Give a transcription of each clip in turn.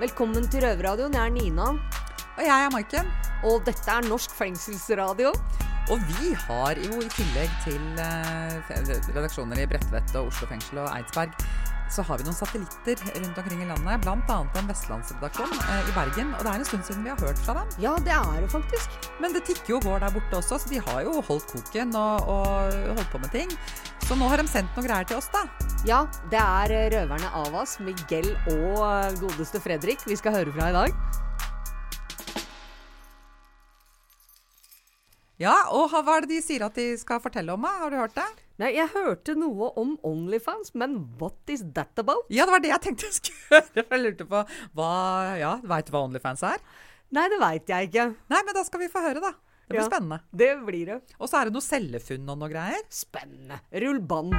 Velkommen til Røverradioen. Jeg er Nina. Og jeg er Maiken. Og dette er Norsk fengselsradio. Og vi har jo i tillegg til eh, redaksjoner i Bredtvet og Oslo fengsel og Eidsberg, så har vi noen satellitter rundt omkring i landet. Bl.a. en vestlandsredaksjon eh, i Bergen. Og det er en stund siden vi har hørt fra dem. Ja, det er det faktisk. Men det tikker jo og går der borte også, så de har jo holdt koken og, og holdt på med ting. Så nå har de sendt noen greier til oss, da. Ja, det er røverne av oss, Miguel og eh, godeste Fredrik vi skal høre fra i dag. Ja, og hva er det de sier at de skal fortelle om? Har du hørt det? Nei, jeg hørte noe om Onlyfans, men what is that about? Ja, det var det jeg tenkte jeg skulle høre. Jeg lurte på hva Ja, veit du hva Onlyfans er? Nei, det veit jeg ikke. Nei, men da skal vi få høre, da. Det blir Ja. spennende. Det blir det. Og så er det noe cellefunn og noe greier. Spennende. Rull bånd.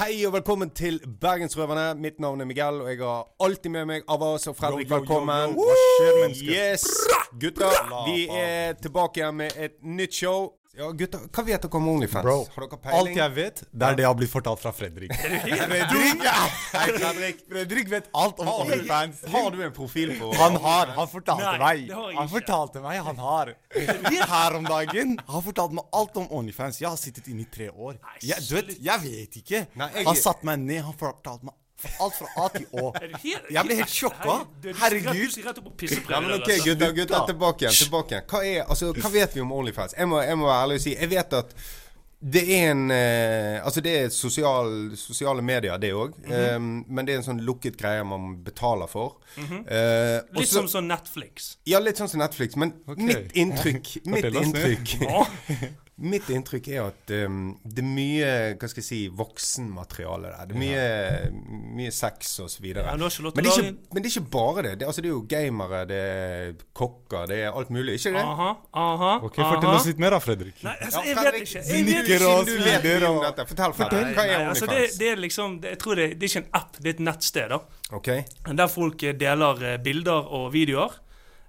Hei og velkommen til Bergensrøverne. Mitt navn er Miguel, og jeg har alltid med meg Avas og Fredrik. Yo, yo, yo, Velkommen. Skjer? Yes! Gutter, vi er tilbake igjen med et nytt show. Ja, gutter, hva vet dere om Onlyfans? Bro, har dere alt jeg vet, det er det jeg har blitt fortalt fra Fredrik. Fredrik, Hei, Fredrik. Fredrik vet alt om OnlyFans. Har du en profil på Han har. Han fortalte Nei, meg. Han fortalte meg, han har. Her om dagen. Han fortalte meg alt om OnlyFans. Jeg har sittet inne i tre år. Jeg, du vet, jeg vet ikke. Han satte meg ned, han fortalte meg alt fra A til Å. Jeg ble helt sjokka. Herregud. Ja, men ok, gutter, gutter, tilbake igjen. tilbake igjen Hva, er, altså, hva vet vi om Onlyfans? Jeg må, jeg må være ærlig og si Jeg vet at det er en eh, Altså, det er sosial, sosiale medier, det òg. men det er en sånn lukket greie man betaler for. Mm -hmm. uh, Litt så- som sånn Netflix. Ja, litt sånn som Netflix. Men mitt inntrykk Mitt inntrykk Mitt inntrykk er at um, det er mye hva skal jeg si, voksenmateriale der. Det er mye, mye sex videre. Ja, men, men det er ikke bare det. Det, altså, det er jo gamere, det er kokker, det er alt mulig. Ikke det? Aha, aha. Ok, Fortell oss litt mer da, Fredrik. Nei, altså, Ja, jeg vet ikke. Jeg vet ikke. Du vet mye om dette. Fortell, Fredrik. Nei, Hva er OnlyFans? altså, det, det er liksom det, Jeg tror det, det er ikke en app, det er et nettsted. da Ok. Der folk eh, deler eh, bilder og videoer,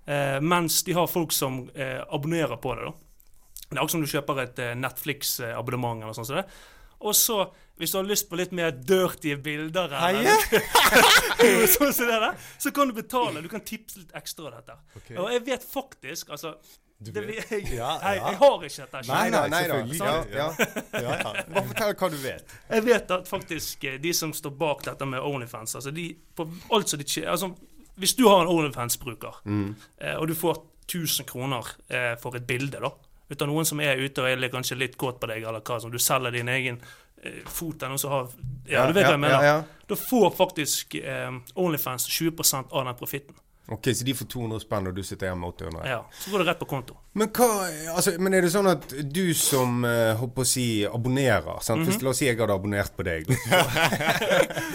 eh, mens de har folk som eh, abonnerer på det. da Det er akkurat som du kjøper et eh, Netflix-abonnement. eller sånn som det. Og så, hvis du har lyst på litt mer dirty bilder, eller, sånn som det der, så kan du betale. Du kan tipse litt ekstra av dette. Okay. Og jeg vet faktisk altså Du det, jeg, Ja, ja. jeg har ikke dette. Nei, nei, nei, nei da. selvfølgelig. Ja, ja. Ja, ja. Bare fortell hva du vet. Jeg vet at faktisk eh, de som står bak dette med Onlyfans altså de, på altså, de, altså, Hvis du har en Onlyfans-bruker, mm. og du får 1000 kroner eh, for et bilde da, ut av noen som er ute og er litt- kanskje litt kåt på deg, eller hva som du selger din egen eh, fot eller noe som har Ja, du vet hva jeg mener. Ja, ja. Da får faktisk eh, Onlyfans 20% av den profitten. Ok, så de får 200 spenn, og du sitter hjemme med 800? Ja, så går det rett på konto. Men, hva, altså, men er det sånn at du som uh, håper å si abonnerer sant? Mhm. Hvis, La oss si jeg hadde abonnert på deg.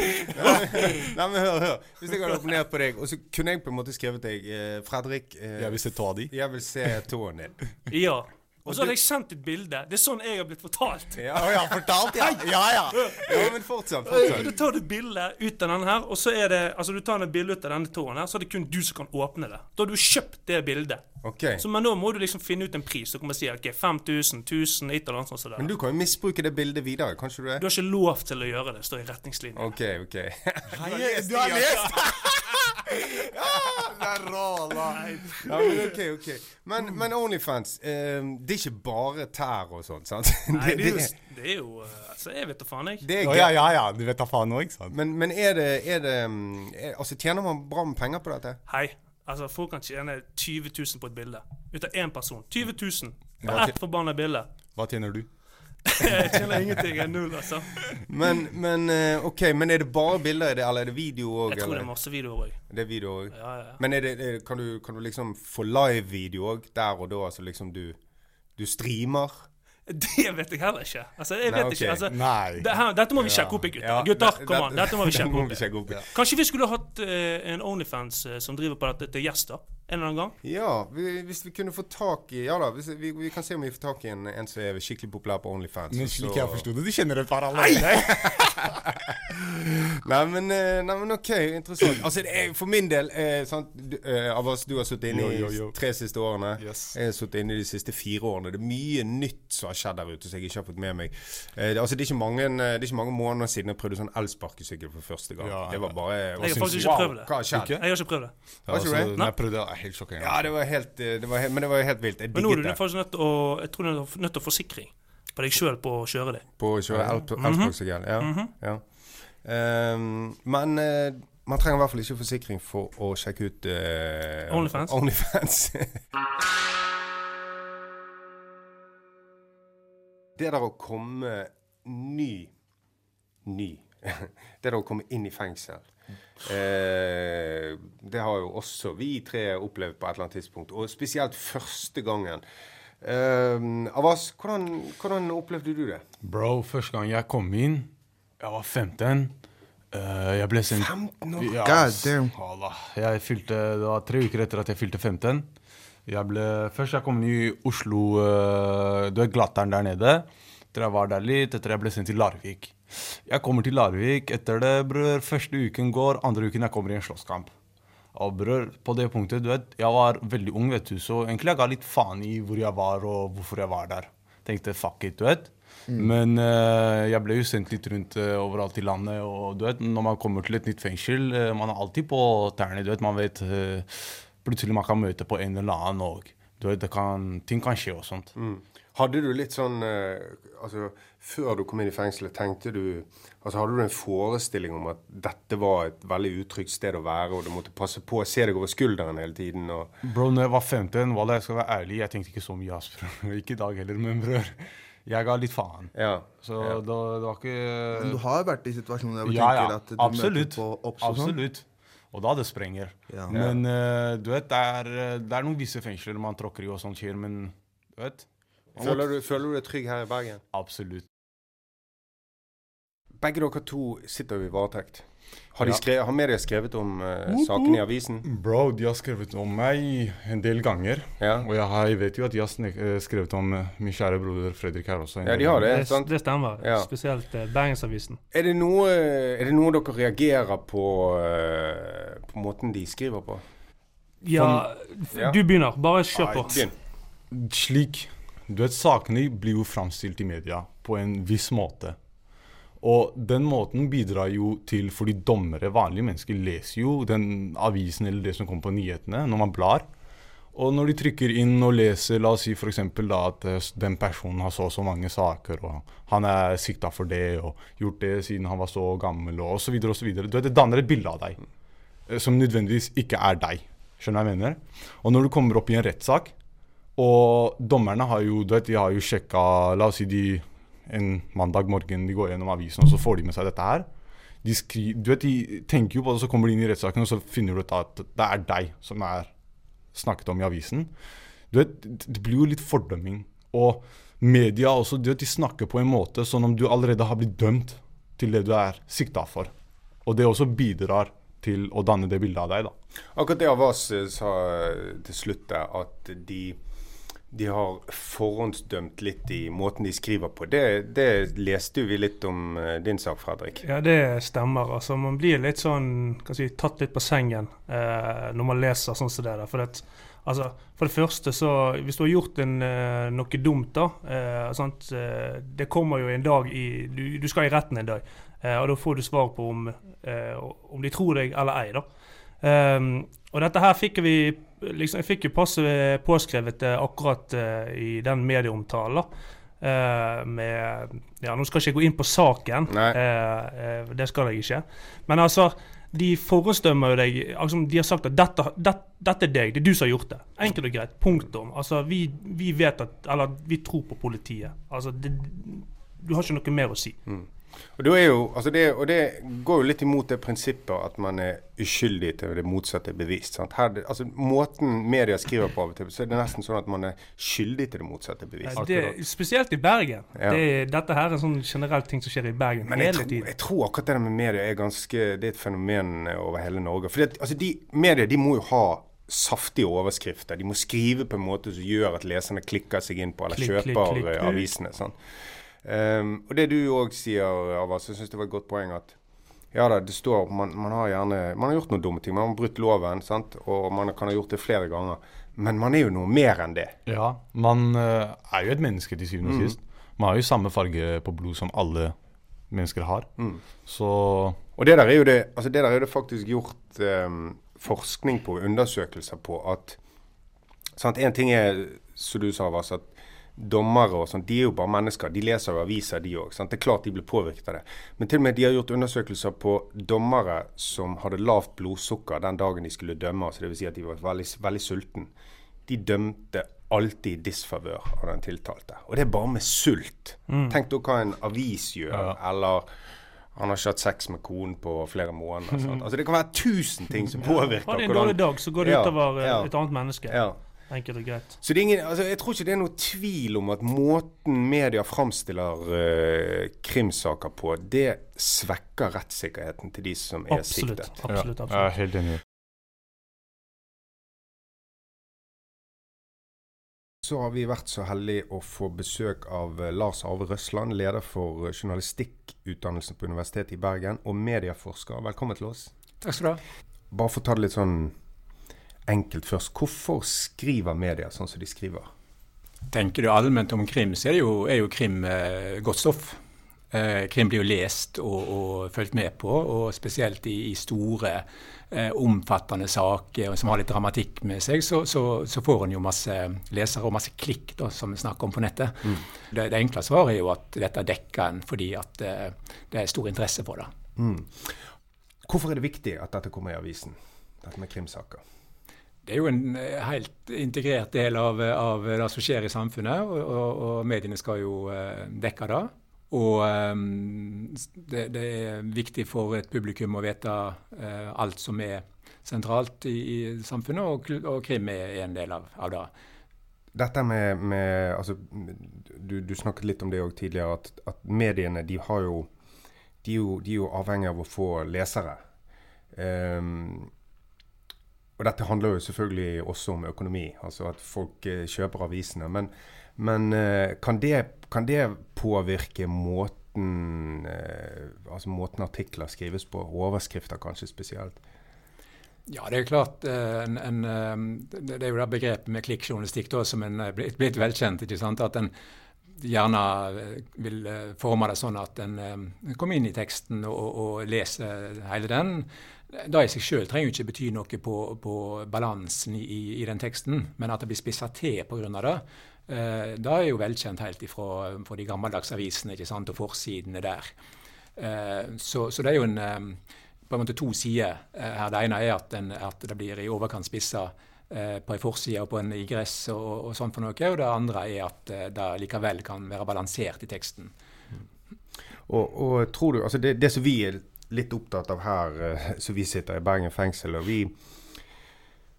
Nei, men hør, hør. Hvis jeg hadde abonnert på deg, og så kunne jeg på en måte skrevet deg eh, Fredrik eh, Jeg vil se tåa di. jeg vil se tåen din. Ja. Og så hadde jeg sendt et bilde. Det er sånn jeg har blitt fortalt. Ja, ja, fortalt, ja. Ja, ja. ja men fortsatt. Da fortsatt. tar du bilde ut av denne her, og så er det Altså du tar et bilde ut av denne tåen her, så er det kun du som kan åpne det. Da har du kjøpt det bildet. Ok. Så, men nå må du liksom finne ut en pris. Du kommer si ok, 5000, 1000, et eller annet sånt. som Men du kan jo misbruke det bildet videre, kan ikke du det? Du har ikke lov til å gjøre det, står i retningslinjene. Ok, ok. Du har lest? Det er rå. Ja, men ok, ok. Men, men Onlyfans, um, det er ikke bare tær og sånt, sant? Nei, det er jo, det, det er jo eh, Altså, jeg vet da faen, jeg. det er ja, ja, ja. Du vet da faen òg, sant? Men, men er det, er det mm, er, Altså, tjener man bra med penger på dette? Hei. Altså, folk kan tjene 20 000 på et bilde. Ut av én person. 20 000 på ett forbanna bilde. Hva tjener du? Jeg kjenner ingenting. Jeg er null, altså. Men, men eh, ok, men er det bare bilder eller er det video òg? Jeg tror det er masse videoer òg. Det er video òg. Ja, ja. Men er det, er, kan, du, kan du liksom få live-video òg der og da? Altså liksom du, du streamer? Det vet jeg heller ikke. Altså, jeg Nei, vet okay. ikke. Altså, Nei. det her, dette må vi sjekke opp i, gutter. Ja, gutter, kom an. Dette må vi sjekke opp i. sjekke opp i. Kanskje vi skulle hatt uh, en Onlyfans uh, som driver på dette til gjester en eller annen gang? Ja, vi, hvis vi kunne få tak i Ja da, hvis, vi, vi kan se om vi får tak i en, en som er skikkelig populær på Onlyfans. Men så- slik jeg forsto det, du kjenner et par allerede. Nei, men, eh, nei, men OK, interessant. Altså, det er, for min del eh, sant, du, eh, Av oss du har sittet inne i i tre siste årene. Yes. Jeg har sittet inne i de siste fire årene. Det er mye nytt som har skjedd der ute som jeg ikke har fått med meg. Eh, det, altså, det, er ikke mange, eh, det er ikke mange måneder siden jeg prøvde sånn elsparkesykkel for første gang. Ja, det var bare Jeg har faktisk ikke prøvd det. Hva har skjedd? Jeg har ikke prøvd det. Ja, det? Altså, jeg prøvde, det var helt sjokkerende. Ja, det var helt, eh, det var helt Men det var helt vilt. Jeg Men nå er du faktisk nødt til å Jeg tror du er nødt til å få forsikring på deg sjøl på å kjøre det. På å kjøre el- elsparkesykkel. Ja. ja. Ehm, men eh, man trenger i hvert fall ikke forsikring for å sjekke ut uh, Onlyfans? Onlyfans. det der å komme ny Ny. Det der å komme inn i fengsel. Eh, det har jo også vi tre opplevd på et eller annet tidspunkt. Og spesielt første gangen. Eh, Avas, hvordan, hvordan opplevde du det? Bro, første gang jeg kom inn, jeg var 15. Uh, jeg ble sendt 15 år? Ja, God damn. Allah. Jeg fylte, det var tre uker etter at jeg fylte 15. Jeg ble, først jeg kom inn i Oslo, uh, du er glatteren der nede. Etter jeg var der litt, etter jeg ble sendt til Larvik. Jeg kommer til Larvik etter det, bror. Første uken går, andre uken jeg kommer i en slåsskamp. Og bror, på det punktet, du vet, jeg var veldig ung, vet du, så egentlig jeg ga litt faen i hvor jeg var og hvorfor jeg var der. Tenkte fuck it, du vet. Men uh, jeg ble jo sendt litt rundt uh, overalt i landet, og du vet, når man kommer til et nytt fengsel, uh, man er alltid på tærne, du vet, man vet plutselig man kan møte på en eller annen, vet, ting kan skje og sånt. Hadde du litt sånn Altså, før du kom inn i fengselet, tenkte du Altså, hadde du en forestilling om at dette var et veldig utrygt sted å være, og du måtte passe på å se deg over skulderen hele tiden, og Bro, når jeg var 15, wallah, jeg skal være ærlig, jeg tenkte ikke så mye, ass. Ikke i dag heller, men bror, jeg ga litt faen. Ja. Så det, det var ikke... Men du har vært i situasjoner hvor du Ja, ja, tenker at du absolutt. møter på obs og sånn? Absolutt. Og da det sprenger. Ja. Men uh, du vet, det er, det er noen visse fengsler man tråkker i og sånt skjer, men du vet Føler du, føler du deg trygg her i Bergen? Absolutt. Begge dere to sitter jo i varetekt. Har, de skrevet, har media skrevet om uh, saken i avisen? Bro, de har skrevet om meg en del ganger. Ja. Og jeg, har, jeg vet jo at de har eh, skrevet om uh, min kjære broder Fredrik her også. Ja, de har det, sant? det stemmer. Ja. Spesielt uh, Bergensavisen. Er det noe, er det noe dere reagerer på på måten de skriver på? Ja, Ja. du begynner. Bare kjør på. Slik Du vet, sakene blir jo framstilt i media på en viss måte. Og den måten bidrar jo til Fordi dommere, vanlige mennesker, leser jo den avisen eller det som kommer på nyhetene når man blar. Og når de trykker inn og leser, la oss si f.eks. at eh, den personen har så og så mange saker, og han er sikta for det, og gjort det siden han var så gammel, og osv., osv. Det danner et bilde av deg eh, som nødvendigvis ikke er deg. Skjønner jeg mener? Og når du kommer opp i en rettssak, og dommerne har jo, du vet, de har jo sjekka La oss si de en mandag morgen de går gjennom avisen, og så får de med seg dette her. De, skri, du vet, de tenker jo på det, så kommer de inn i rettssaken, og så finner du ut at det er deg som er snakket om i avisen. Du vet, Det blir jo litt fordømming. Og media også, du vet, de snakker på en måte sånn om du allerede har blitt dømt til det du er sikta for. Og det også bidrar til å danne det bildet av deg, da. Akkurat det Avas oss sa eh, til slutt at de, de har forhåndsdømt litt i måten de skriver på. Det, det leste vi litt om eh, din sak, Fredrik. Ja, det stemmer. Altså, man blir litt sånn si, tatt litt på sengen eh, når man leser sånn som det der. For det, altså, for det første, så Hvis du har gjort en, eh, noe dumt, da eh, sant? eh, Det kommer jo en dag i Du, du skal i retten en dag, eh, og da får du svar på om, om de tror deg eller ei. da. Ehm, og dette her fikk vi liksom, Jeg fikk jo passe påskrevet eh, akkurat uh, i den medieomtalen. Eh, med Ja, nå skal jeg ikke gå inn på saken. uh, det skal jeg ikke. Men altså, de forestømmer jo deg. Altså, de har sagt at dette, det, dette er deg, det er du som har gjort det. Enkelt og greit. Punktum. Altså, vi, vi vet at Eller vi tror på politiet. Altså, det, du har ikke noe mer å si. Og, er jo, altså det, og det går jo litt imot det prinsippet at man er uskyldig til det motsatte er bevist. Sant? Her, altså, måten media skriver på av og til, så er det nesten sånn at man er skyldig til det motsatte er bevist. Ja, det, spesielt i Bergen. Ja. Det, dette her er en sånn generell ting som skjer i Bergen Men hele tiden. jeg tror akkurat det der med media er ganske Det er et fenomen over hele Norge. For altså, de, media de må jo ha saftige overskrifter. De må skrive på en måte som gjør at leserne klikker seg inn på eller Klikk, klikk, kjøper klikk. eh, avisene. Sånn. Um, og det du òg sier, Avas, jeg syns det var et godt poeng at ja da, det står man, man har gjerne Man har gjort noen dumme ting. Man har brutt loven, sant? og man kan ha gjort det flere ganger. Men man er jo noe mer enn det. Ja, man eh, er jo et menneske til syvende og sist. Man har jo samme farge på blod som alle mennesker har. Så Og det der er jo det, altså det er det faktisk gjort um, forskning på, undersøkelser på, at sant, En ting er, som du sa, Vas, at dommere og sånt, de er jo bare mennesker. De leser jo aviser, de òg. Det er klart de blir påvirket av det. Men til og med de har gjort undersøkelser på dommere som hadde lavt blodsukker den dagen de skulle dømme. altså Dvs. Si at de var veldig, veldig sulten. De dømte alltid i disfavør av den tiltalte. Og det er bare med sult. Tenk da hva en avis gjør, eller han har ikke hatt sex med konen på flere måneder. Sant? Altså Det kan være tusen ting som påvirker Har de en dårlig dag, så går det Ja, utover eh, ja. et annet menneske. Ja. Enkelt og greit. Så det er ingen, altså jeg tror ikke det er noe tvil om at måten media framstiller uh, krimsaker på, det svekker rettssikkerheten til de som er Absolutt. siktet. absolutt, ja, jeg er helt enig. Så har vi vært så heldige å få besøk av eh, Lars Arve Røsland, leder for eh, journalistikkutdannelsen på Universitetet i Bergen, og medieforsker. Velkommen til oss. Takk skal du ha. Bare for å ta det litt sånn enkelt først. Hvorfor skriver media sånn som de skriver? Tenker du allment om krim, så er, jo, er jo krim eh, godt stoff. Eh, krim blir jo lest og, og fulgt med på, og spesielt i, i store, eh, omfattende saker som har litt dramatikk med seg, så, så, så får en jo masse lesere og masse klikk, da, som vi snakker om på nettet. Det, det enkle svaret er jo at dette dekker en fordi at eh, det er stor interesse for det. Hvorfor er det viktig at dette kommer i avisen? Dette med krimsaker. Det er jo en eh, helt integrert del av, av det som skjer i samfunnet, og, og, og mediene skal jo eh, dekke det. Og eh, det, det er viktig for et publikum å vite alt som er sentralt i, i samfunnet, og, og krim er en del av, av det. Dette med, med altså, du, du snakket litt om det òg tidligere, at, at mediene de har jo de, jo de er jo avhengig av å få lesere. Ehm, og dette handler jo selvfølgelig også om økonomi, altså at folk eh, kjøper avisene. Men, men eh, kan, det, kan det påvirke måten eh, altså måten artikler skrives på? Overskrifter kanskje spesielt? Ja, det er klart eh, en, en, Det er jo det begrepet med klikkjournalistikk som er blitt velkjent. ikke sant? At en gjerne eh, vil eh, forme det sånn at en eh, kommer inn i teksten og, og leser hele den. Det i seg sjøl trenger jo ikke bety noe på, på balansen i, i den teksten, men at det blir spissa til pga. det. Det er jo velkjent helt ifra, fra de gammeldagse avisene ikke sant? og forsidene der. Så, så det er jo en på en måte to sider her. Det ene er at, den, at det blir i overkant spissa på en forside og på en igress og, og sånn for noe. Og det andre er at eh, det likevel kan være balansert i teksten. Og, og tror du, altså det, det som vi er litt opptatt av her, eh, som vi sitter i Bergen fengsel, og vi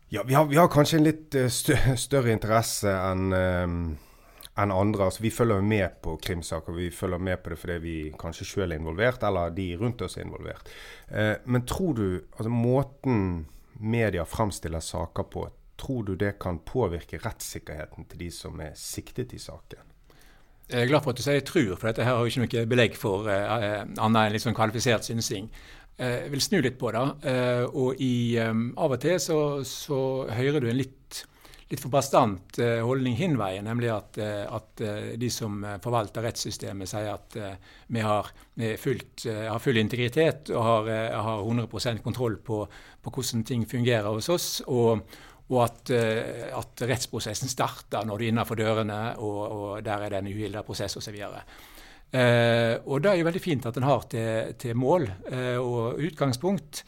ja, vi har, vi har kanskje en litt eh, større interesse enn eh, enn andre. Altså, vi følger med på krimsaker. Vi følger med på det fordi vi kanskje selv er involvert, eller de rundt oss er involvert. Eh, men tror du altså måten media framstiller saker på, tror du det kan påvirke rettssikkerheten til de som er siktet i saken? Jeg er glad for at du sier 'tror', for dette her har jo ikke noe belegg for eh, annet enn sånn kvalifisert synsing. Eh, jeg vil snu litt på det. Eh, og i, eh, av og til så, så hører du en litt, litt for bastant holdning hin veien, nemlig at, at de som forvalter rettssystemet, sier at vi, har, vi har full integritet og har, har 100 kontroll på, på hvordan ting fungerer hos oss. og og at, eh, at rettsprosessen starter når du er innenfor dørene, og, og der er det en uhilda prosess osv. Eh, og det er jo veldig fint at en har til, til mål eh, og utgangspunkt.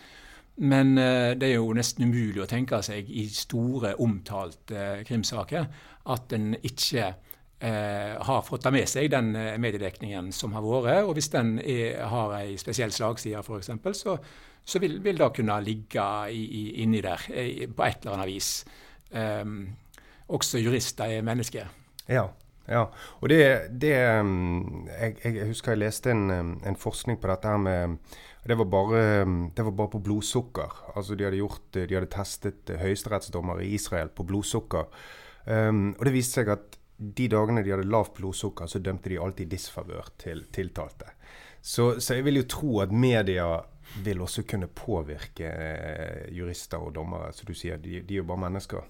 Men eh, det er jo nesten umulig å tenke seg i store, omtalte eh, krimsaker at en ikke eh, har fått ta med seg den mediedekningen som har vært. Og hvis den er, har ei spesiell slagside, f.eks., så, så vil, vil det kunne ligge i, i, inni der på et eller annet vis. Um, også jurister er mennesker. Ja. ja. Og det, det um, jeg, jeg, husker jeg leste en, um, en, forskning på dette her med det var, bare, det var bare på blodsukker. Altså De hadde, gjort, de hadde testet høyesterettsdommere i Israel på blodsukker. Um, og det viste seg at de dagene de hadde lavt blodsukker, så dømte de alltid disfavør til tiltalte. Så, så, jeg vil jo tro at media vil også kunne påvirke eh, jurister og dommere. Så du sier, de, de er jo bare mennesker.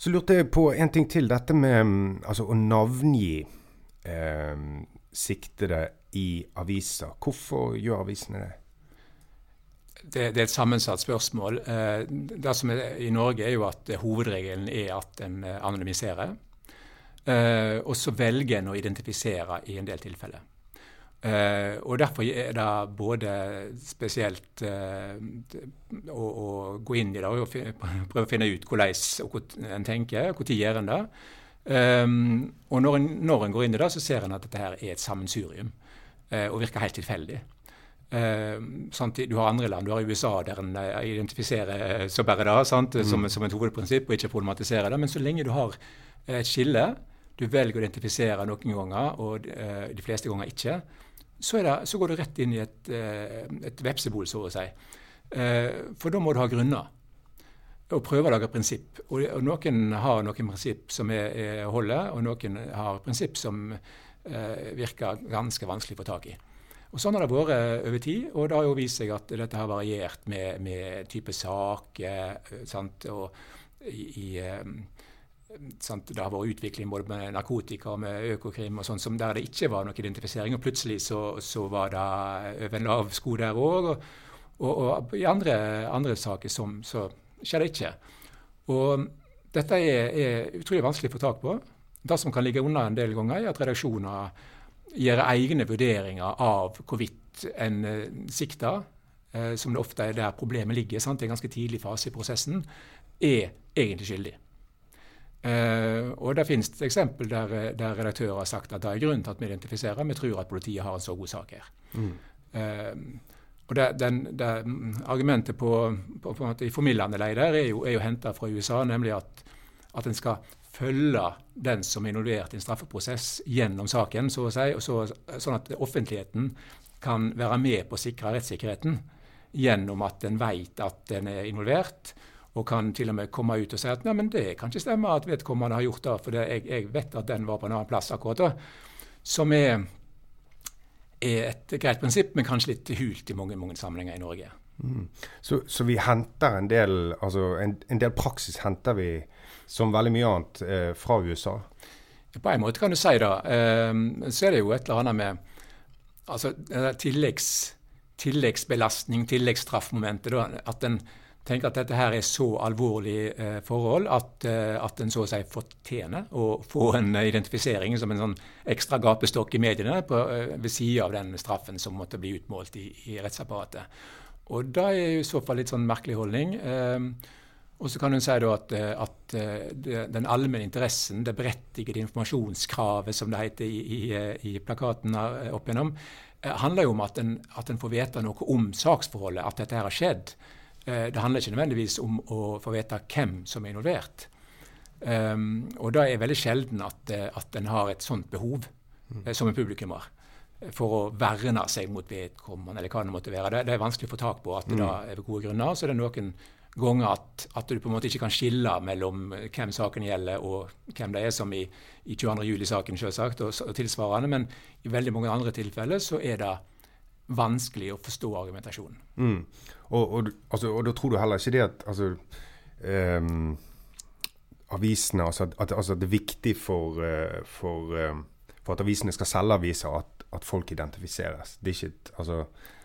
Så lurte jeg på en ting til. Dette med mm, altså, å navngi eh, siktede i aviser. Hvorfor gjør avisene det? Det, det, er et sammensatt spørsmål. Eh, det som er i Norge, er jo at hovedregelen er at en eh, anonymiserer. Eh, og så velger en å identifisere i en del tilfeller. Uh, og Derfor er det både spesielt uh, å, å, gå inn i det og prøve å finne ut hvordan en tenker, når gjør en det. Um, og når en, når en, går inn i det, så ser en at dette her er et sammensurium uh, og virker helt tilfeldig. Sånn du har andre land, du har USA der en identifiserer så bare det sant, mm. som, som, et hovedprinsipp og ikke problematiserer det. Men så lenge du har et skille, du velger å identifisere noen ganger og de fleste ganger ikke, så, det, så, går du rett inn i et, eh, et vepsebol, så å si. Eh, for da må du ha grunner. Og prøve å lage prinsipp. Og, og noen har noen prinsipp som er, er holder, og noen har prinsipp som eh, virker ganske vanskelig å få tak i. Og Sånn har det vært over tid, og det har jo vist seg at dette har variert med, med type saker. Sant? og i, i sant, det har vært utvikling både med narkotika og med Økokrim og sånn, der det ikke var noe identifisering. og Plutselig så, så var det over en lav sko der òg. Og, og, og, i andre, andre saker som, så skjer det ikke. Og dette er, er, utrolig vanskelig å få tak på. Det som kan ligge unna en del ganger, er at redaksjoner gjør egne vurderinger av hvorvidt en sikter, sikta, uh, som det ofte er der problemet ligger, sant? i en ganske tidlig fase i prosessen, er egentlig skyldig. Uh, og Det finnes et eksempel der, der redaktører har sagt at det er grunn til at vi identifiserer. Vi tror at politiet har en så god sak her. Mm. Uh, og det, den, det, Argumentet på, på, på i formildende lei der er jo, er jo henta fra USA, nemlig at, at en skal følge den som er involvert i en straffeprosess gjennom saken, så å si, så, sånn at offentligheten kan være med på å sikre rettssikkerheten gjennom at en vet at den er involvert og kan til og med komme ut og si at nei, men det kan ikke stemme at vedkommende har gjort det, for det, jeg, jeg, vet at den var på en annen plass akkurat da. Som er, er et greit prinsipp, men kanskje litt hult i mange, mange sammenhenger i Norge. Mm. Så, så, vi henter en del altså en, en, del praksis henter vi, som veldig mye annet, eh, fra USA? På en måte kan du si det. Eh, så er det jo et eller annet med altså, tilleggs, tilleggsbelastning, tilleggsstraffmomentet. At den tenker at dette her er så alvorlig eh, forhold at, eh, at en så å si fortjener å få en identifisering som en sånn ekstra gapestokk i mediene på, eh, ved sida av den straffen som måtte bli utmålt i, i rettsapparatet. Og da er i så fall litt sånn merkelig holdning. Eh, og så kan hun si at, eh, at eh, den allmenne interessen, det berettigede informasjonskravet, som det heter i, i, i plakaten opp igjennom, handler jo om at en, at en får vite noe om saksforholdet, at dette her har skjedd. Eh, det handler ikke nødvendigvis om å få vite hvem som er involvert. Um, og da er veldig sjelden at, eh, at en har et sånt behov mm. som en publikummer for å verne seg mot vedkommende, eller hva det måtte være. Det, det, er vanskelig å få tak på at det mm. da er gode grunner. Så det er noen ganger at, at, du på en måte ikke kan skille mellom hvem saken gjelder og hvem det er, som i, i 22. juli-saken selvsagt, og, og tilsvarende. Men i veldig mange andre tilfeller så er det vanskelig å forstå argumentasjonen. Mm. Og, og, altså, og, da tror du heller ikke det at altså, um, avisene altså, at, altså, det er viktig for, uh, for, uh, for, at avisene skal selge aviser, at, at folk identifiseres. Det er ikke altså,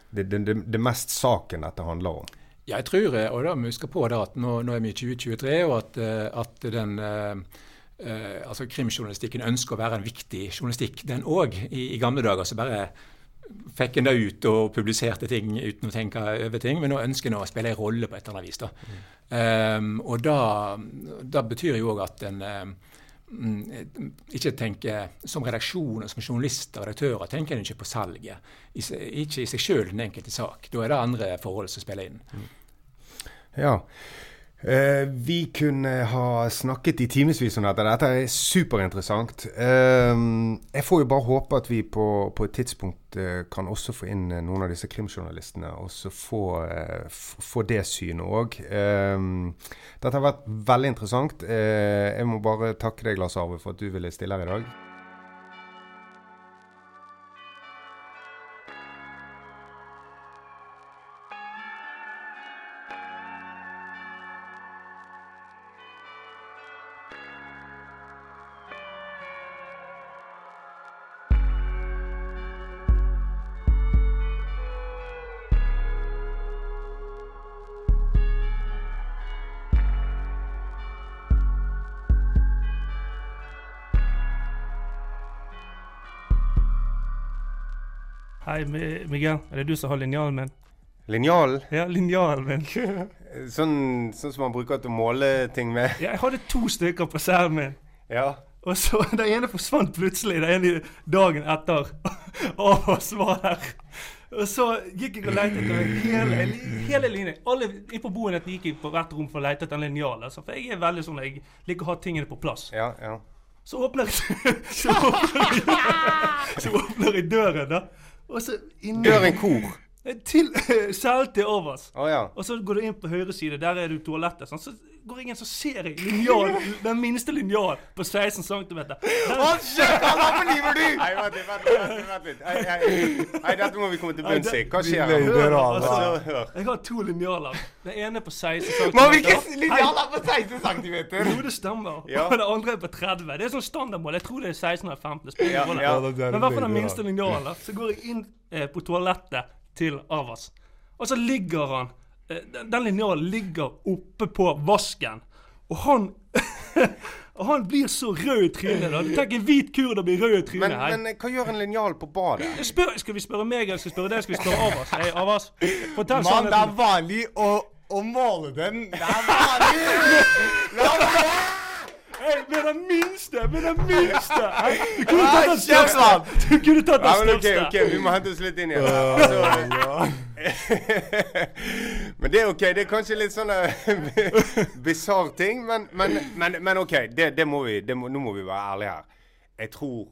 det, det, det, det mest saken dette handler om. Ja, jeg tror, og da må vi huske på det, at nå, nå, er vi i 2023, og at, at den uh, altså Krimjournalistikken ønsker å være en viktig journalistikk, den òg. I, I, gamle dager så bare fikk en det ut og publiserte ting uten å tenke over ting, men nå ønsker en å spille en rolle på et eller annet vis. da. Mm. Um, og da, da, betyr jo òg at en uh, mm, ikke tenker Som redaksjon og som journalister og redaktører tenker en ikke på salget. Ikke i seg sjøl den enkelte sak. Da er det andre forhold som spiller inn. Ja. Eh, vi kunne ha snakket i timevis om dette. Dette er superinteressant. Uh, jeg får jo bare håpe at vi på, på et tidspunkt uh, kan også få inn eh, noen av disse krimjournalistene, og så få, få det synet òg. dette har vært veldig interessant. Jeg må bare takke deg, Lars Arve, for at du ville stille her i dag. Hei, Miguel. Er det du som har linjalen min? Linjalen. Ja, linjalen min. Sånn, sånn som man bruker til å måle ting med. Ja, jeg hadde to stykker på cellen min. Ja. Og så Den ene forsvant plutselig den ene dagen etter Og var der. Og så gikk jeg og lette etter hele, hele linjen. Alle inn på boenheten gikk jeg på hvert rom for å lete etter en linjal. Altså, for jeg er veldig sånn jeg liker å ha tingene på plass. Ja, ja. Så åpner jeg, så åpner jeg, så åpner jeg døren, da. Og så inni Døren kor. Til Selv til overs. Å ja. Og så går du inn på høyre side, der er det toalettet. Sånn. Så går jeg inn, så ser jeg linjal, den minste linjal på 16 cm. Hold kjeft! Hva forniver, du? Nei, vent litt, vent litt. vent litt. Nei, dette må vi komme til bunns i. Hva skjer altså. Jeg har to linjaler. Den ene på 16 cm. Men hvilken linjal er på 16 cm? Jo, det stemmer. Ja. Og den andre er på 30. Det er sånn standardmål. Jeg tror det er 16 eller 15. Det spiller Ja, ingen ja. Er Men i hvert fall den minste linjalen. Så går jeg inn eh, på toalettet til Avas. Og så ligger han Den, den linjalen ligger oppe på vasken. Og han Og han blir så rød i trynet. da. Tenk en hvit kurder blir rød i trynet. Men, men hva gjør en linjal på badet? Spør, skal vi spørre meg, eller skal vi spørre deg? Skal vi spørre Avas? Hei, Avas. Fortell Mann, det er vanlig å, å måle den. Det er vanlig! Hei, med den minste! Med den minste! Du kunne tatt den største! Du kunne tatt Ja, den men ok, største! ok, vi må hente oss litt inn igjen. Altså, men det er ok. Det er kanskje litt sånn eh, bisarr ting, men, men, men, men ok. Det, det må vi, det må, nå må vi være ærlige her. Jeg tror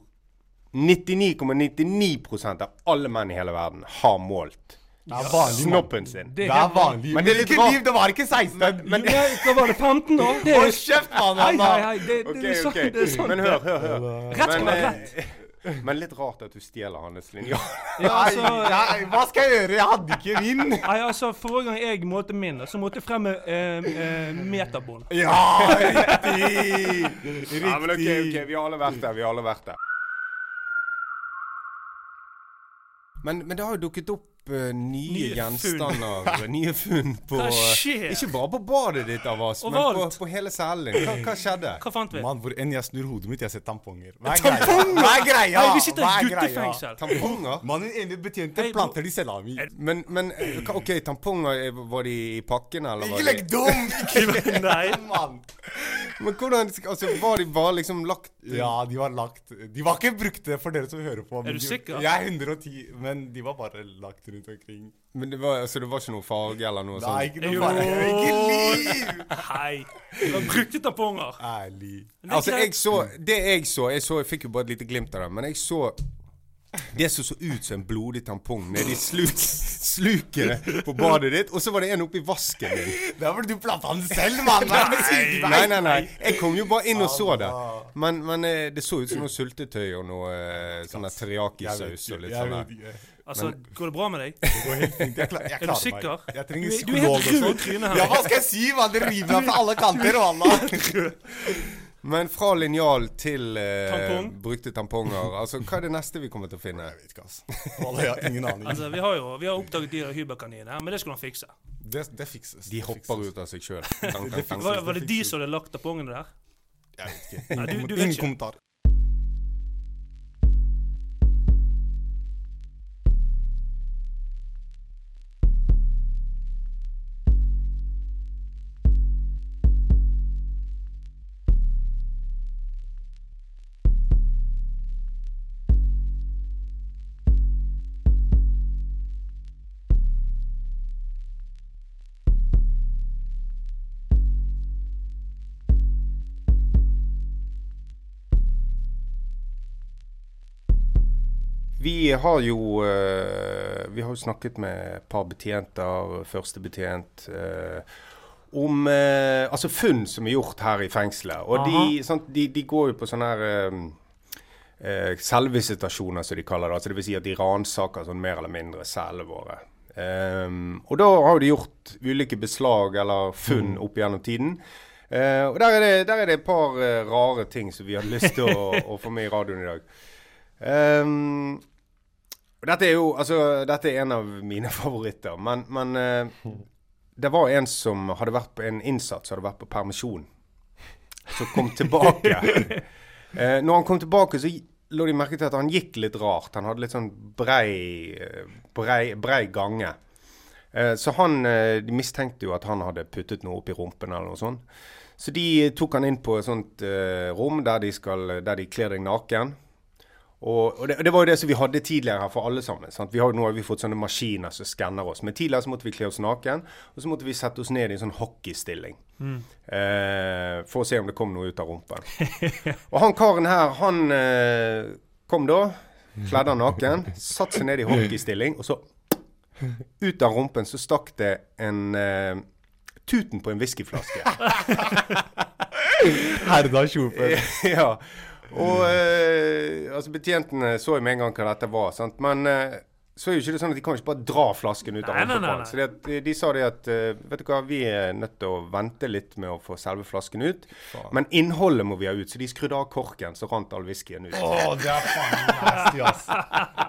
99,99 ,99 av alle menn i hele verden har målt mann. snoppen sin. Det er vanlig. Men det er litt rart. liv? Det var ikke 16. Men, Nei, da var det? 15 år? Det Hold kjeft, mann! Hei, hei, hei. Det, er sant, det er sant. Men hør, hør, hør. Rett skal være rett. Men litt rart at du stjeler hans linjal. Ja, altså, Nei, hva skal jeg gjøre? Jeg hadde ikke min. nei, altså, Forrige gang jeg målte min, så måtte jeg frem med eh, eh, meterbånd. Ja, riktig! Riktig. Ja, men ok, ok, vi har alle vært der. Vi har alle vært der. Men, men det har jo dukket opp eh, nye, Nye gjenstander, nye funn på Hva skjer? Ikke bare på badet ditt, av oss, men på, på hele cellen. Hva, hva skjedde? Hva fant vi? Mann, hvor enn jeg snur hodet mitt, jeg ser tamponger. Hva er greia? Hva er greia? Hei, vi sitter i guttefengsel. Tamponger? Mannen ene betjente planter de salami. mi. Men, men eh, OK, tamponger, eh, var de i pakken, eller Ikke legg dum! Nei. Mann. Men hvordan Altså, var de bare liksom lagt Ja, de var lagt De var ikke brukte for dere som hører på. Er du sikker? Jeg er 110, men de var bare lagt rundt omkring. Men det var, altså, det var ikke noe farge eller noe Nei, sånt? ikke noe Jo. Ikke liv! Hei. Det var brukte tamponger. Ærlig. Det Altså, jeg så Det jeg så Jeg så, jeg fikk jo bare et lite glimt av det, men jeg så det som så ut som en blodig tampong nedi sluk, sluket på badet ditt, og så var det en oppi vasken din. Det var det du planta den selv, mann! Nei, nei, nei. Jeg kom jo bare inn og så det. Men, men eh, det så ut som noe sultetøy og noe eh, sånn teriyaki-saus og litt sånn vet men. Altså, Går det bra med deg? Det går helt fint. Jeg, klar, jeg Er du sikker? meg. Jeg Du trenger er- du er psykolog helt rød i trynet her. Ja, hva skal jeg si, Man, Det river meg fra alle kanter, wallah. Men fra linjal til eh, Tampong? brukte tamponger, altså hva er det neste vi kommer til å finne? Jeg vet ikke, ass. Jeg har ingen aning. Altså, Vi har jo vi har oppdaget de hyberkaninene, men det skulle han fikse. Det, det fikses. De det hopper fikses. ut av seg sjøl. Var, var det de som hadde lagt tampongene der? Jeg vet ikke. Nei, du- Ingen, du vet ingen ikke. kommentar. Vi har jo eh, Vi har jo snakket med et par betjenter, førstebetjent, uh, om eh, altså funn som er gjort her i fengselet. Og de, sant, de, de går jo på sånne her eh, eh, selvvisitasjoner, som de kaller det. Altså det vil si at de ransaker sånn mer eller mindre cellene våre. Um, og da har de gjort ulike beslag eller funn opp gjennom tiden. Uh, og der er, det, der er det et par eh, rare ting som vi har lyst til å, å få med i radioen i dag. Um, og dette er jo altså, dette er en av mine favoritter. Men, men eh, det var en som hadde vært på en innsatt som hadde vært på permisjon. Som kom tilbake. eh, når han kom tilbake, så lå de merke til at han gikk litt rart. Han hadde litt sånn brei, brei, brei gange. Eh, så han, eh, de mistenkte jo at han hadde puttet noe opp i rumpen eller noe sånt. Så de tok han inn på et sånt eh, rom der de, skal, der de kler deg naken. Og, og det, det, var jo det som vi hadde tidligere her for alle sammen. Sant? Vi har, nå har vi fått sånne maskiner som skanner oss. Men tidligere så måtte vi kle oss naken, og så måtte vi sette oss ned i en sånn hockeystilling. Mm. Eh, for å se om det kom noe ut av rumpen. og han karen her, han eh, kom da, kledd han naken, satte seg ned i hockeystilling, og så ut av rumpen så stakk det en eh, tuten på en whiskyflaske. Herda kjorpe. ja. Og eh, altså betjentene så jo med en gang hva dette var. sant? Men eh, så er jo ikke det sånn at de kan ikke bare dra flasken ut av Nei, nei, nei, nei. Så det, at, eh, de sa det at eh, vet du hva, vi er nødt til å vente litt med å få selve flasken ut. Men innholdet må vi ha ut. Så de skrudde av korken, så rant all whiskyen ut. Åh, det er faen nasty, ass.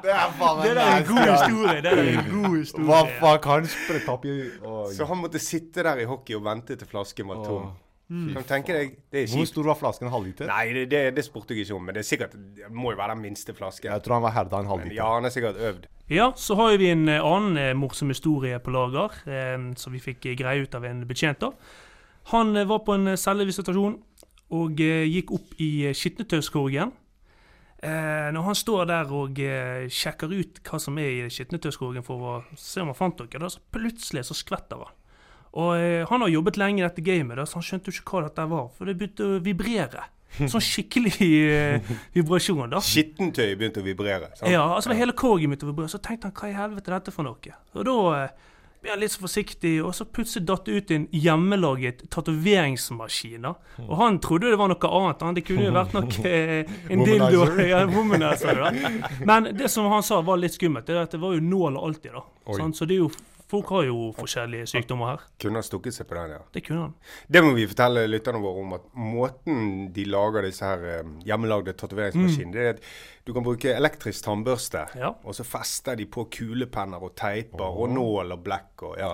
Det er faen Det der er en god historie. Det er en god historie. Hva faen kan det tapper Så han måtte sitte der i hockey og vente til flasken var tom. Kan du tenke deg? Det er Hvor stor var flasken? En halvliter? Nei, det, det, det spurte jeg ikke om. Men det er sikkert, det må jo være den minste flasken. Jeg tror han var herda en halvliter. ja, han er sikkert øvd. Ja, så har vi en eh, annen eh, morsom historie på lager, eh, som vi fikk eh, greie ut av en betjent. da. Han eh, var på en cellevisitasjon og eh, gikk opp i skitnetøyskorgen. Eh, når han står der og eh, sjekker ut hva som er i skitnetøyskorgen for å se om han fant noe, da, så plutselig så skvetter han. Og eh, han har jobbet lenge i dette gamet, da, så han skjønte jo ikke hva dette var, for det begynte å vibrere. Sånn skikkelig eh, vibrasjon, da. Skittentøy begynte å vibrere. sant? Ja, altså hele korget begynte å vibrere. Så tenkte han hva i helvete er dette for noe? Og da eh, ble han litt så forsiktig, og så plutselig datt det ut en hjemmelaget tatoveringsmaskin. Og han trodde det var noe annet. Han. Det kunne jo vært noe eh, en dildo. Ja, womanizer, da. Men det som han sa var litt skummelt, det er at det var jo nål alltid. da. Sant? Så det er jo, folk har jo forskjellige sykdommer her. Kunne han stukket seg på den, ja. Det kunne han. Det må vi fortelle lytterne våre om. at Måten de lager disse her eh, hjemmelagde tatoveringsmaskinene det er at Du kan bruke elektrisk tannbørste, Ja. og så fester de på kulepenner og teiper og nål og blekk. og ja.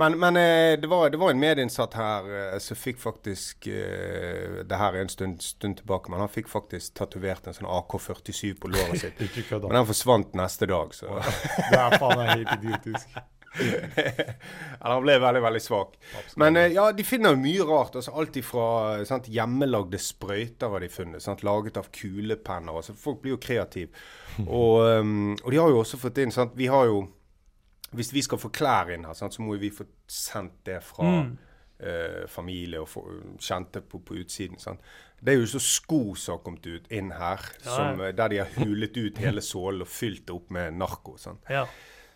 Men, men eh, det, var, det var en medinnsatt her eh, som fikk faktisk Det her er en stund, stund tilbake, men han fikk faktisk tatovert en sånn AK-47 på låret sitt. Men den forsvant neste dag, så Det er faen meg helt idiotisk. Eller han ble veldig, veldig svak. Men eh, ja, de finner jo mye rart. altså Alt ifra eh, sant, hjemmelagde sprøyter har de funnet. Sant, laget av kulepenner. altså Folk blir jo kreative. Og, um, og de har jo også fått inn sant, Vi har jo Hvis vi skal få klær inn her, sant, så må vi få sendt det fra eh, familie og for, kjente på, på utsiden. Sant? Det er jo så sko som har kommet ut inn her, som, eh, der de har hulet ut hele sålen og fylt det opp med narko. Sant? Ja.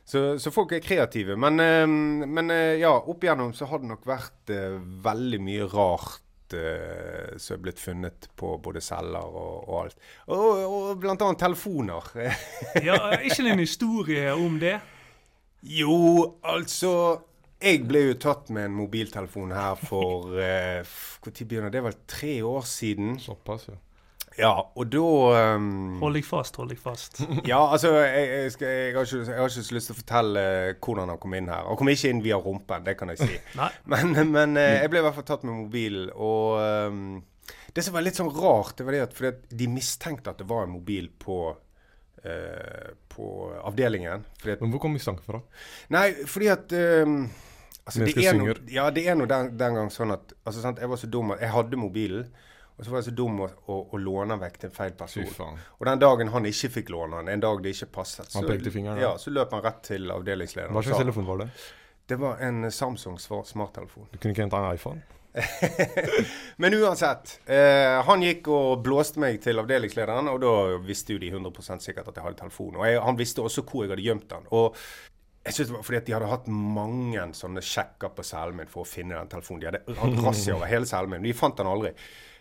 Så, så folk er kreative. Men, eh, men eh, ja, opp igjennom så har det nok vært uh, veldig mye rart eh, som er blitt funnet på både celler og, og alt. Og, og blant annet telefoner. ja, Ikke en historie om det? jo, altså Jeg ble jo tatt med en mobiltelefon her for eh, Hvor tid begynner det? Det var vel tre år siden. Såpass, ja. Ja, og da um, Hold deg fast, hold deg fast. Ja, altså, jeg, jeg, skal, jeg, har ikke, jeg har ikke så lyst til å fortelle eh, hvordan han kom inn her. Han kom ikke inn via rumpen, det kan jeg si. Men, men eh, jeg ble i hvert fall tatt med mobil, og um, det som var litt sånn rart, det var det at, fordi at de mistenkte at det var en mobil på, Uh, på avdelingen. Fordi at, Men hvor kom mistanken fra? nei, fordi at um, altså, det, er no, ja, det er noe den, den gang sånn at altså, sant, Jeg var så dum at jeg hadde mobilen, og så var jeg så dum å, å, å låne den vekk til en feil person. Og den dagen han ikke fikk låne den, en dag det ikke passet, så, fingeren, ja, så løp han rett til avdelingslederen. Hva slags telefon var det? Det var en Samsung smarttelefon. Du kunne ikke hente en iPhone? Men uansett. Eh, han gikk og blåste meg til avdelingslederen, og da visste jo de 100 sikkert at jeg hadde telefon. Og jeg, han visste også hvor jeg hadde gjemt den. Og jeg synes det var fordi at de hadde hatt mange sånne sjekker på cellen min for å finne den telefonen. De hadde hatt razzia over hele cellen min. De fant den aldri.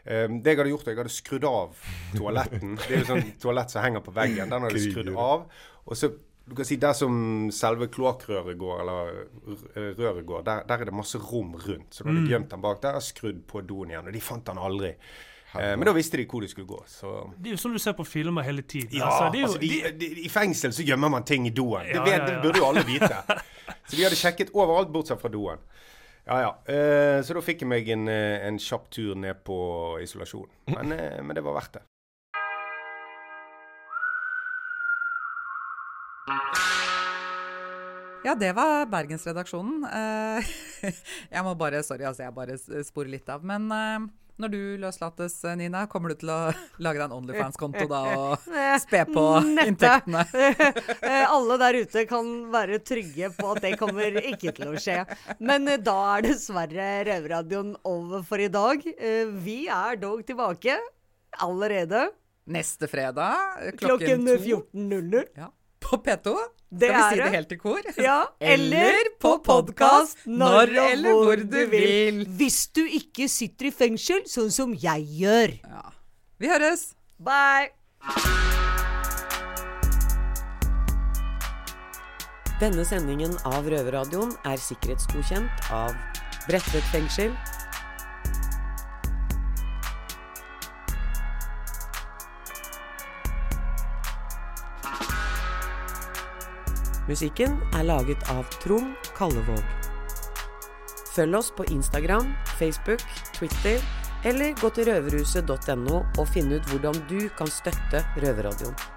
Eh, det jeg hadde gjort, jeg hadde skrudd av toaletten. Det er jo sånn toalett som henger på veggen. Den hadde jeg skrudd av. Og så du kan si Der som selve kloakkrøret går, eller røret går, der, der er det masse rom rundt. Så da hadde jeg gjemt den bak der og skrudd på doen igjen. Og de fant den aldri. Eh, men da visste de hvor de skulle gå. Så Det er jo sånn du ser på filmer hele tiden. ja, altså, det er jo, altså, de, de, I fengsel så gjemmer man ting i doen. Det, Ja, vet, ja, ja. det burde jo alle vite. Så de hadde sjekket overalt bortsett fra doen. Ja, ja. Eh, så da fikk jeg meg en, eh, en kjapp tur ned på isolasjon. Men, eh, men det var verdt det. Ja, det var Bergensredaksjonen. Eh, jeg må bare Sorry, altså, jeg bare sporer litt av. Men eh, når du løslates, Nina, kommer du til å lage deg en Onlyfans-konto da og spe på Nette. inntektene? Alle der ute kan være trygge på at det kommer ikke til å skje. Men eh, da er dessverre Røverradioen over for i dag. Eh, Vi er dog tilbake allerede Neste fredag klokken klokken to 14.00. ja, på P2. Det Skal vi si det det. helt i kor? Ja, eller på podkast når eller hvor du vil. Hvis du ikke sitter i fengsel, sånn som jeg gjør. Ja. Vi høres! Bye! Denne sendingen av Røverradioen er sikkerhetsgodkjent av Bredtvet fengsel, Musikken er laget av Trond Kallevåg. Følg oss på Instagram, Facebook, Twitter eller gå til røverhuset.no og finn ut hvordan du kan støtte Røverradioen.